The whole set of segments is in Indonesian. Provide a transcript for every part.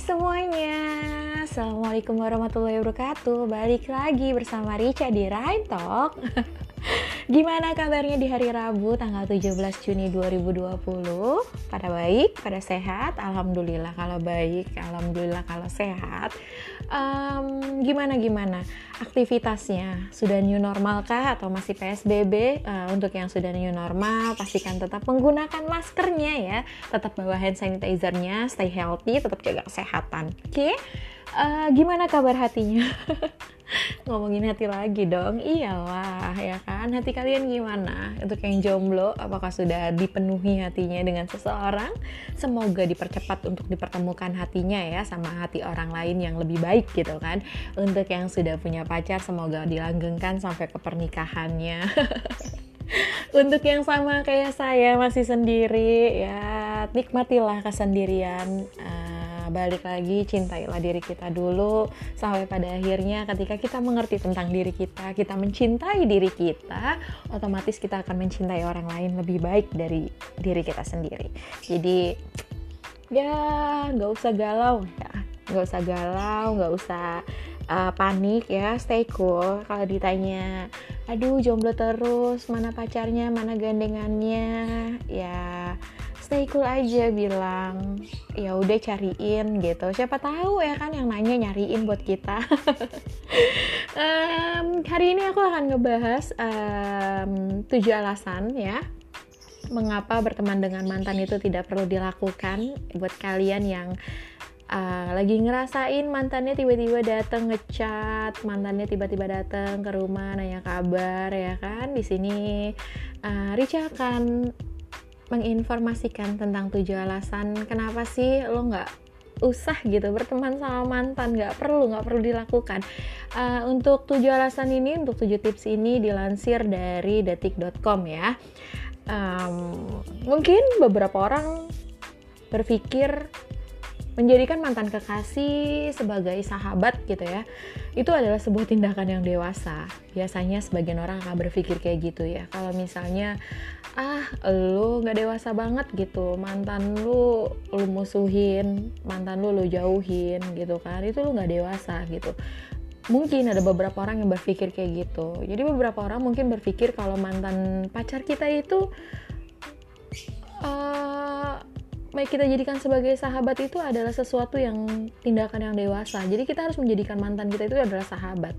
semuanya. Assalamualaikum warahmatullahi wabarakatuh. Balik lagi bersama Rica di Rhyme Talk Gimana kabarnya di hari Rabu tanggal 17 Juni 2020? Pada baik, pada sehat? Alhamdulillah kalau baik, Alhamdulillah kalau sehat um, Gimana gimana? Aktivitasnya sudah new normal kah atau masih PSBB? Uh, untuk yang sudah new normal pastikan tetap menggunakan maskernya ya Tetap bawa hand sanitizernya, stay healthy, tetap jaga kesehatan Oke? Okay? Uh, gimana kabar hatinya? ngomongin hati lagi dong. Iyalah ya kan? Hati kalian gimana? Untuk yang jomblo apakah sudah dipenuhi hatinya dengan seseorang? Semoga dipercepat untuk dipertemukan hatinya ya sama hati orang lain yang lebih baik gitu kan. Untuk yang sudah punya pacar semoga dilanggengkan sampai ke pernikahannya. Untuk yang sama kayak saya masih sendiri. Ya nikmatilah kesendirian. Uh, balik lagi cintailah diri kita dulu sampai pada akhirnya ketika kita mengerti tentang diri kita kita mencintai diri kita otomatis kita akan mencintai orang lain lebih baik dari diri kita sendiri. Jadi ya nggak usah galau ya. Nggak usah galau nggak usah uh, panik ya stay cool. Kalau ditanya aduh jomblo terus mana pacarnya mana gandengannya? Ya stay cool aja bilang ya udah cariin gitu siapa tahu ya kan yang nanya nyariin buat kita um, hari ini aku akan ngebahas tujuh alasan ya mengapa berteman dengan mantan itu tidak perlu dilakukan buat kalian yang uh, lagi ngerasain mantannya tiba-tiba datang ngechat, mantannya tiba-tiba datang ke rumah nanya kabar ya kan. Di sini uh, Rica akan menginformasikan tentang tujuh alasan kenapa sih lo nggak usah gitu berteman sama mantan nggak perlu nggak perlu dilakukan. Uh, untuk tujuh alasan ini untuk tujuh tips ini dilansir dari detik.com ya. Um, mungkin beberapa orang berpikir menjadikan mantan kekasih sebagai sahabat gitu ya itu adalah sebuah tindakan yang dewasa. Biasanya sebagian orang akan berpikir kayak gitu ya. Kalau misalnya ah lu nggak dewasa banget gitu mantan lu lu musuhin mantan lu lu jauhin gitu kan. Itu lu nggak dewasa gitu. Mungkin ada beberapa orang yang berpikir kayak gitu. Jadi beberapa orang mungkin berpikir kalau mantan pacar kita itu uh, kita jadikan sebagai sahabat itu adalah sesuatu yang tindakan yang dewasa. Jadi kita harus menjadikan mantan kita itu adalah sahabat.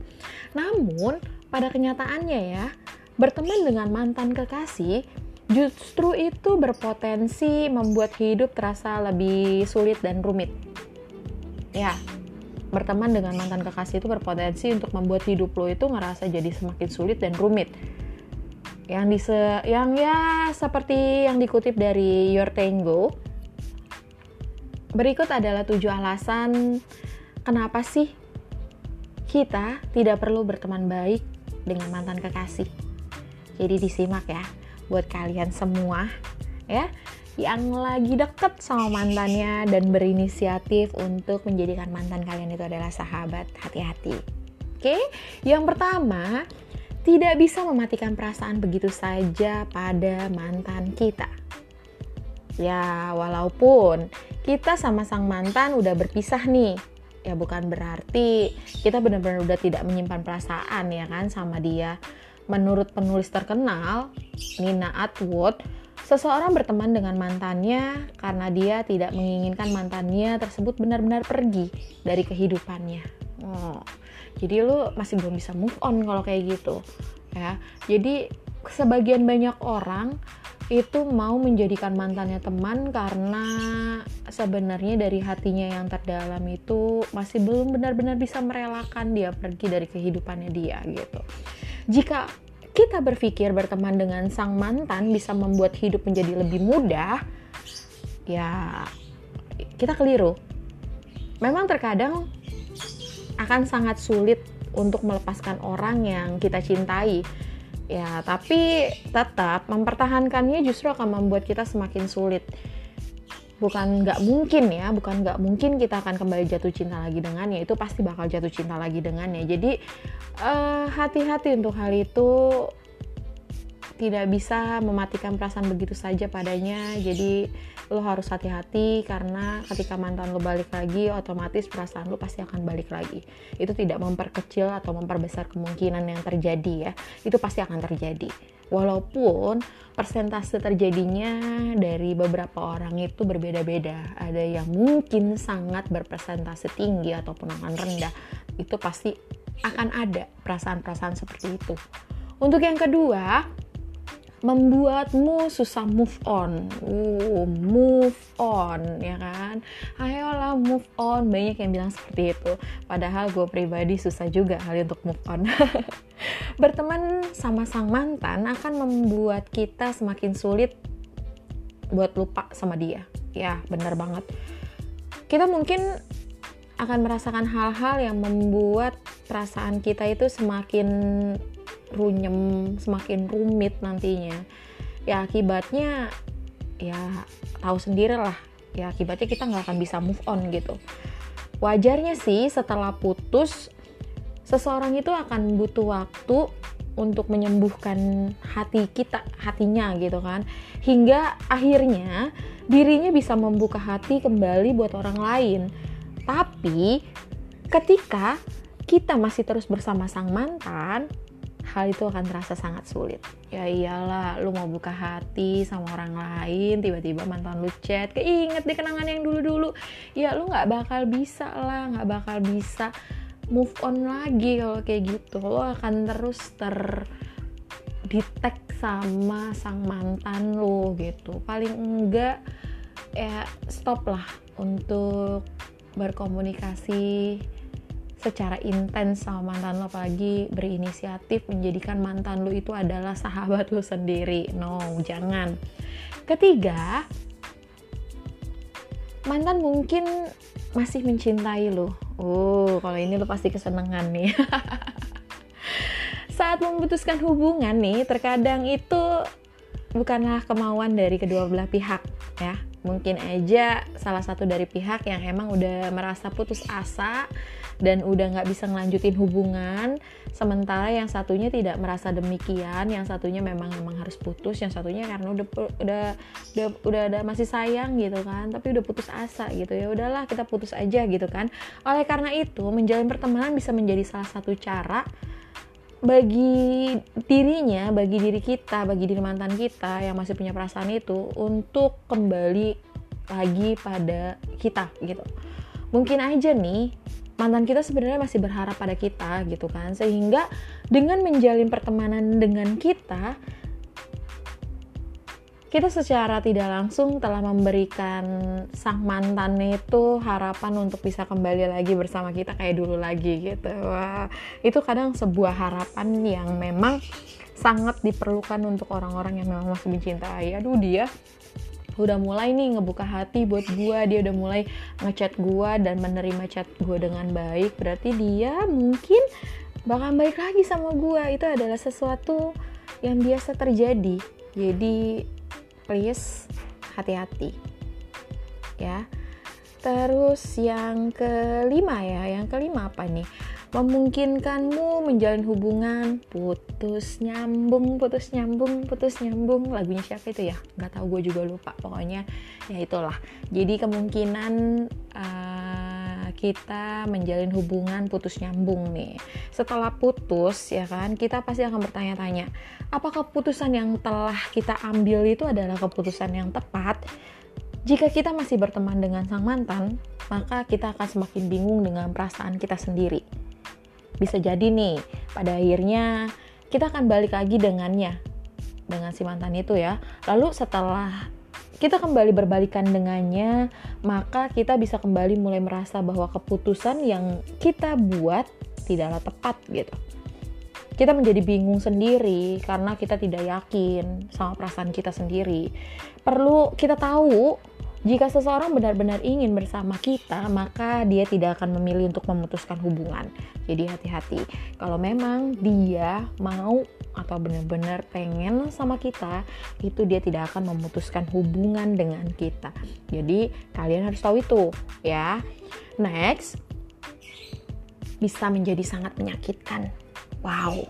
Namun pada kenyataannya ya, berteman dengan mantan kekasih justru itu berpotensi membuat hidup terasa lebih sulit dan rumit. Ya, berteman dengan mantan kekasih itu berpotensi untuk membuat hidup lo itu ngerasa jadi semakin sulit dan rumit. Yang di yang ya seperti yang dikutip dari Your Tango, Berikut adalah tujuh alasan kenapa sih kita tidak perlu berteman baik dengan mantan kekasih. Jadi disimak ya buat kalian semua ya yang lagi deket sama mantannya dan berinisiatif untuk menjadikan mantan kalian itu adalah sahabat. Hati-hati. Oke, yang pertama, tidak bisa mematikan perasaan begitu saja pada mantan kita. Ya, walaupun kita sama sang mantan udah berpisah nih, ya bukan berarti kita benar-benar udah tidak menyimpan perasaan ya kan sama dia. Menurut penulis terkenal, Nina Atwood, seseorang berteman dengan mantannya karena dia tidak menginginkan mantannya tersebut benar-benar pergi dari kehidupannya. Oh, jadi lu masih belum bisa move on kalau kayak gitu, ya. Jadi sebagian banyak orang itu mau menjadikan mantannya teman karena sebenarnya dari hatinya yang terdalam itu masih belum benar-benar bisa merelakan dia pergi dari kehidupannya dia gitu. Jika kita berpikir berteman dengan sang mantan bisa membuat hidup menjadi lebih mudah, ya kita keliru. Memang terkadang akan sangat sulit untuk melepaskan orang yang kita cintai ya tapi tetap mempertahankannya justru akan membuat kita semakin sulit. Bukan nggak mungkin ya bukan nggak mungkin kita akan kembali jatuh cinta lagi dengannya. Itu pasti bakal jatuh cinta lagi dengannya. Jadi hati eh, hati-hati untuk hal itu tidak bisa mematikan perasaan begitu saja padanya. Jadi lo harus hati-hati karena ketika mantan lo balik lagi otomatis perasaan lo pasti akan balik lagi. Itu tidak memperkecil atau memperbesar kemungkinan yang terjadi ya. Itu pasti akan terjadi. Walaupun persentase terjadinya dari beberapa orang itu berbeda-beda. Ada yang mungkin sangat berpresentase tinggi ataupun akan rendah. Itu pasti akan ada perasaan-perasaan seperti itu. Untuk yang kedua membuatmu susah move on. Uh, move on, ya kan? Ayolah move on. Banyak yang bilang seperti itu. Padahal gue pribadi susah juga kali untuk move on. Berteman sama sang mantan akan membuat kita semakin sulit buat lupa sama dia. Ya, bener banget. Kita mungkin akan merasakan hal-hal yang membuat perasaan kita itu semakin runyem semakin rumit nantinya. Ya akibatnya ya tahu sendiri lah ya akibatnya kita nggak akan bisa move on gitu. Wajarnya sih setelah putus seseorang itu akan butuh waktu untuk menyembuhkan hati kita hatinya gitu kan. Hingga akhirnya dirinya bisa membuka hati kembali buat orang lain. Tapi ketika kita masih terus bersama sang mantan hal itu akan terasa sangat sulit. Ya iyalah, lu mau buka hati sama orang lain, tiba-tiba mantan lu chat, keinget di kenangan yang dulu-dulu. Ya lu nggak bakal bisa lah, nggak bakal bisa move on lagi kalau kayak gitu. Lo akan terus ter detect sama sang mantan lo gitu. Paling enggak ya stop lah untuk berkomunikasi secara intens sama mantan lo apalagi berinisiatif menjadikan mantan lo itu adalah sahabat lo sendiri. No jangan. Ketiga mantan mungkin masih mencintai lo. Oh kalau ini lo pasti kesenangan nih. Saat memutuskan hubungan nih terkadang itu bukanlah kemauan dari kedua belah pihak ya mungkin aja salah satu dari pihak yang emang udah merasa putus asa dan udah nggak bisa ngelanjutin hubungan sementara yang satunya tidak merasa demikian yang satunya memang memang harus putus yang satunya karena udah udah udah udah ada masih sayang gitu kan tapi udah putus asa gitu. Ya udahlah kita putus aja gitu kan. Oleh karena itu menjalin pertemanan bisa menjadi salah satu cara bagi dirinya, bagi diri kita, bagi diri mantan kita yang masih punya perasaan itu untuk kembali lagi pada kita gitu. Mungkin aja nih mantan kita sebenarnya masih berharap pada kita gitu kan sehingga dengan menjalin pertemanan dengan kita kita secara tidak langsung telah memberikan sang mantan itu harapan untuk bisa kembali lagi bersama kita kayak dulu lagi gitu. Wah, itu kadang sebuah harapan yang memang sangat diperlukan untuk orang-orang yang memang masih mencintai. Aduh dia udah mulai nih ngebuka hati buat gue dia udah mulai ngechat gue dan menerima chat gue dengan baik berarti dia mungkin bakal balik lagi sama gue itu adalah sesuatu yang biasa terjadi jadi please hati-hati. Ya. Terus yang kelima ya yang kelima apa nih? Memungkinkanmu menjalin hubungan putus nyambung putus nyambung putus nyambung. Lagunya siapa itu ya? Nggak tahu gue juga lupa. Pokoknya ya itulah. Jadi kemungkinan uh, kita menjalin hubungan putus nyambung nih. Setelah putus ya kan kita pasti akan bertanya-tanya apakah keputusan yang telah kita ambil itu adalah keputusan yang tepat? Jika kita masih berteman dengan sang mantan, maka kita akan semakin bingung dengan perasaan kita sendiri. Bisa jadi nih pada akhirnya kita akan balik lagi dengannya dengan si mantan itu ya. Lalu setelah kita kembali berbalikan dengannya maka kita bisa kembali mulai merasa bahwa keputusan yang kita buat tidaklah tepat gitu. Kita menjadi bingung sendiri karena kita tidak yakin sama perasaan kita sendiri. Perlu kita tahu jika seseorang benar-benar ingin bersama kita, maka dia tidak akan memilih untuk memutuskan hubungan. Jadi hati-hati. Kalau memang dia mau atau benar-benar pengen sama kita, itu dia tidak akan memutuskan hubungan dengan kita. Jadi kalian harus tahu itu, ya. Next, bisa menjadi sangat menyakitkan. Wow.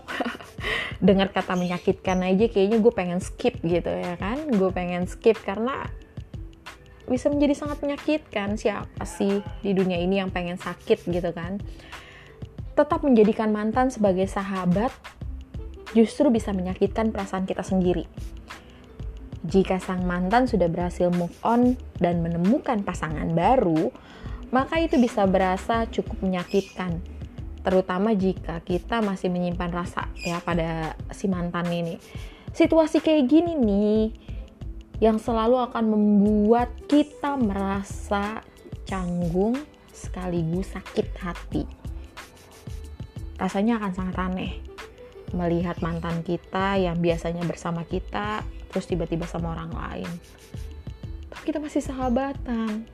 dengar kata menyakitkan aja kayaknya gue pengen skip gitu ya kan gue pengen skip karena bisa menjadi sangat menyakitkan siapa sih di dunia ini yang pengen sakit gitu kan tetap menjadikan mantan sebagai sahabat justru bisa menyakitkan perasaan kita sendiri jika sang mantan sudah berhasil move on dan menemukan pasangan baru, maka itu bisa berasa cukup menyakitkan terutama jika kita masih menyimpan rasa ya pada si mantan ini. Situasi kayak gini nih yang selalu akan membuat kita merasa canggung sekaligus sakit hati. Rasanya akan sangat aneh melihat mantan kita yang biasanya bersama kita terus tiba-tiba sama orang lain. Tapi kita masih sahabatan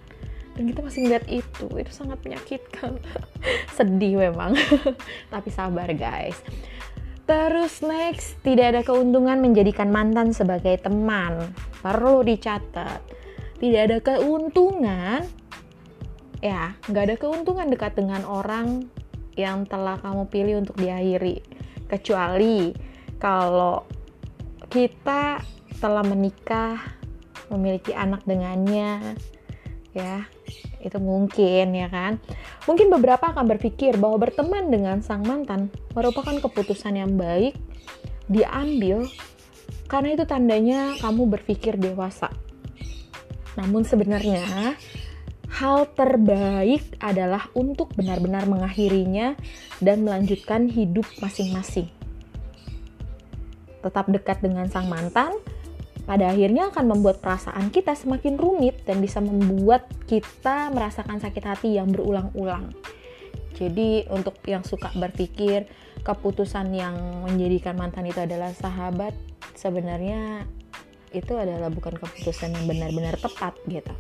dan kita masih ngeliat itu itu sangat menyakitkan sedih memang tapi sabar guys terus next tidak ada keuntungan menjadikan mantan sebagai teman perlu dicatat. Tidak ada keuntungan. Ya nggak ada keuntungan dekat dengan orang yang telah kamu pilih untuk diakhiri. Kecuali kalau kita telah menikah memiliki anak dengannya ya. Itu mungkin ya kan? Mungkin beberapa akan berpikir bahwa berteman dengan sang mantan merupakan keputusan yang baik diambil karena itu tandanya kamu berpikir dewasa namun sebenarnya hal terbaik adalah untuk benar-benar mengakhirinya dan melanjutkan hidup masing-masing tetap dekat dengan sang mantan pada akhirnya akan membuat perasaan kita semakin rumit dan bisa membuat kita merasakan sakit hati yang berulang-ulang. Jadi untuk yang suka berpikir keputusan yang menjadikan mantan itu adalah sahabat, sebenarnya itu adalah bukan keputusan yang benar-benar tepat gitu.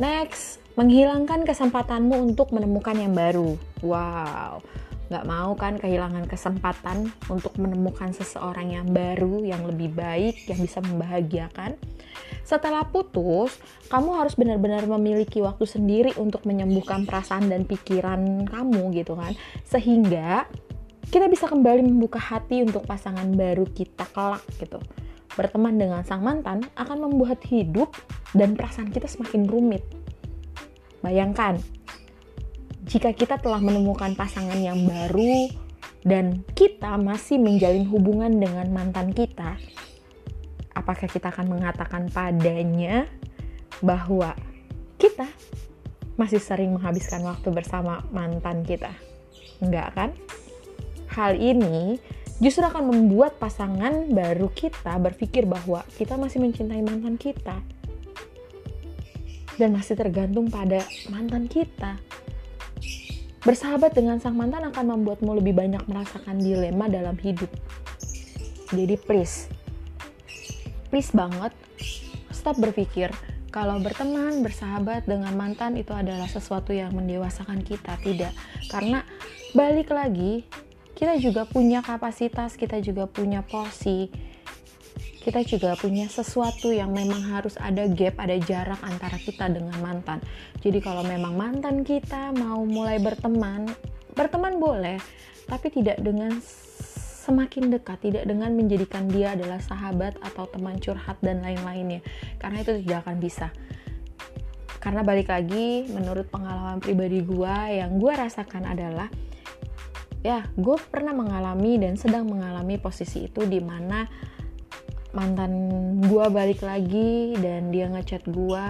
Next, menghilangkan kesempatanmu untuk menemukan yang baru. Wow, nggak mau kan kehilangan kesempatan untuk menemukan seseorang yang baru, yang lebih baik, yang bisa membahagiakan. Setelah putus, kamu harus benar-benar memiliki waktu sendiri untuk menyembuhkan perasaan dan pikiran kamu gitu kan. Sehingga kita bisa kembali membuka hati untuk pasangan baru kita kelak gitu. Berteman dengan sang mantan akan membuat hidup dan perasaan kita semakin rumit. Bayangkan, jika kita telah menemukan pasangan yang baru dan kita masih menjalin hubungan dengan mantan kita, apakah kita akan mengatakan padanya bahwa kita masih sering menghabiskan waktu bersama mantan kita? Enggak kan? Hal ini justru akan membuat pasangan baru kita berpikir bahwa kita masih mencintai mantan kita dan masih tergantung pada mantan kita. Bersahabat dengan sang mantan akan membuatmu lebih banyak merasakan dilema dalam hidup. Jadi please, please banget stop berpikir kalau berteman, bersahabat dengan mantan itu adalah sesuatu yang mendewasakan kita. Tidak, karena balik lagi, kita juga punya kapasitas, kita juga punya porsi, kita juga punya sesuatu yang memang harus ada gap, ada jarak antara kita dengan mantan. Jadi kalau memang mantan kita mau mulai berteman, berteman boleh, tapi tidak dengan semakin dekat, tidak dengan menjadikan dia adalah sahabat atau teman curhat dan lain-lainnya. Karena itu tidak akan bisa. Karena balik lagi, menurut pengalaman pribadi gue, yang gue rasakan adalah ya gue pernah mengalami dan sedang mengalami posisi itu di mana mantan gue balik lagi dan dia ngechat gue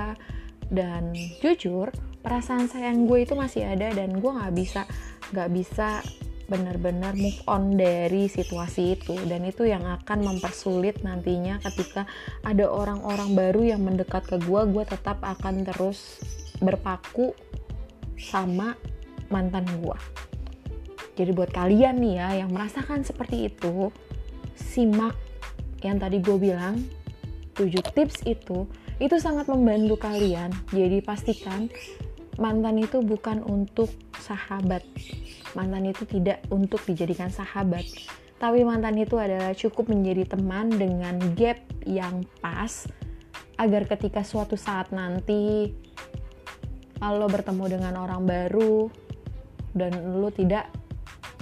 dan jujur perasaan sayang gue itu masih ada dan gue nggak bisa nggak bisa benar-benar move on dari situasi itu. Dan itu yang akan mempersulit nantinya ketika ada orang-orang baru yang mendekat ke gue gue tetap akan terus berpaku sama mantan gue jadi buat kalian nih ya yang merasakan seperti itu simak yang tadi gue bilang 7 tips itu itu sangat membantu kalian. Jadi pastikan mantan itu bukan untuk sahabat. Mantan itu tidak untuk dijadikan sahabat. Tapi mantan itu adalah cukup menjadi teman dengan gap yang pas agar ketika suatu saat nanti lo bertemu dengan orang baru dan lo tidak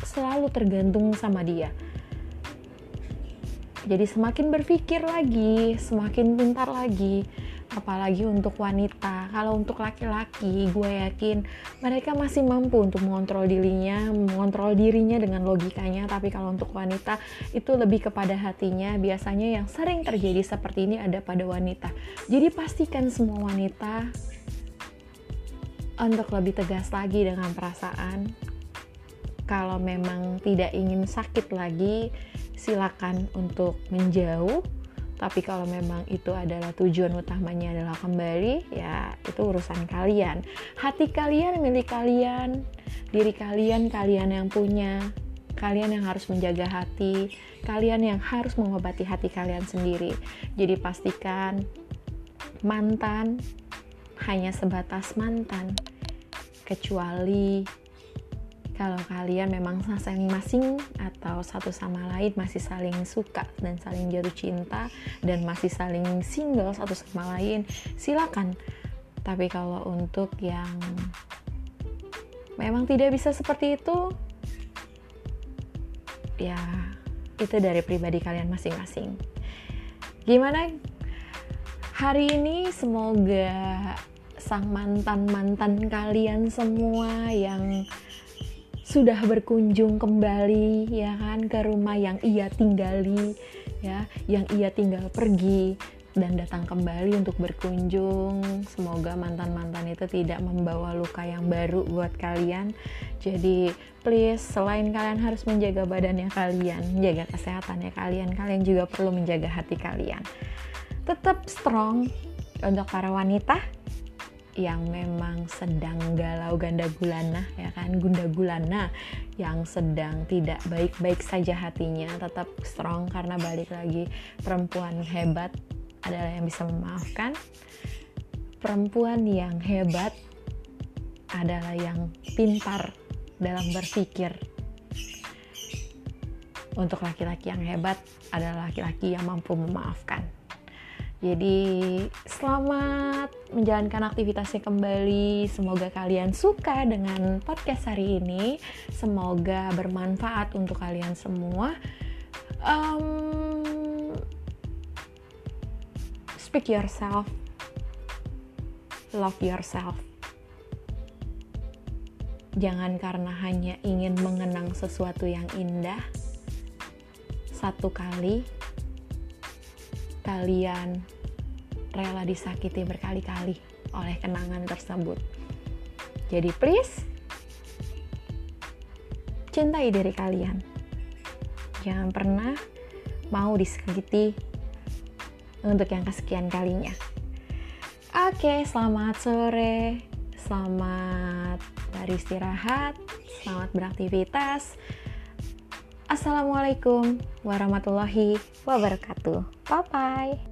selalu tergantung sama dia. Jadi semakin berpikir lagi, semakin pintar lagi apalagi untuk wanita. Kalau untuk laki-laki, gue yakin mereka masih mampu untuk mengontrol dirinya, mengontrol dirinya dengan logikanya. Tapi kalau untuk wanita, itu lebih kepada hatinya. Biasanya yang sering terjadi seperti ini ada pada wanita. Jadi pastikan semua wanita untuk lebih tegas lagi dengan perasaan. Kalau memang tidak ingin sakit lagi, silakan untuk menjauh tapi kalau memang itu adalah tujuan utamanya adalah kembali, ya itu urusan kalian. Hati kalian milik kalian, diri kalian kalian yang punya. Kalian yang harus menjaga hati, kalian yang harus mengobati hati kalian sendiri. Jadi pastikan mantan hanya sebatas mantan, kecuali kalau kalian memang masing-masing atau satu sama lain masih saling suka dan saling jatuh cinta dan masih saling single satu sama lain silakan. Tapi kalau untuk yang memang tidak bisa seperti itu ya itu dari pribadi kalian masing-masing. Gimana? Hari ini semoga sang mantan-mantan kalian semua yang sudah berkunjung kembali ya kan ke rumah yang ia tinggali ya yang ia tinggal pergi dan datang kembali untuk berkunjung. Semoga mantan-mantan itu tidak membawa luka yang baru buat kalian. Jadi, please selain kalian harus menjaga badannya kalian, menjaga kesehatannya kalian, kalian juga perlu menjaga hati kalian. Tetap strong untuk para wanita yang memang sedang galau ganda gulana ya kan? Gunda gulana yang sedang tidak baik-baik saja hatinya tetap strong karena balik lagi perempuan hebat adalah yang bisa memaafkan. Perempuan yang hebat adalah yang pintar dalam berpikir. Untuk laki-laki yang hebat adalah laki-laki yang mampu memaafkan. Jadi selamat menjalankan aktivitasnya kembali. Semoga kalian suka dengan podcast hari ini. Semoga bermanfaat untuk kalian semua. Um, speak yourself, love yourself. Jangan karena hanya ingin mengenang sesuatu yang indah satu kali kalian rela disakiti berkali-kali oleh kenangan tersebut. Jadi please, cintai diri kalian. Jangan pernah mau disakiti untuk yang kesekian kalinya. Oke, selamat sore. Selamat beristirahat, selamat beraktivitas. Assalamualaikum warahmatullahi wabarakatuh. Bye bye.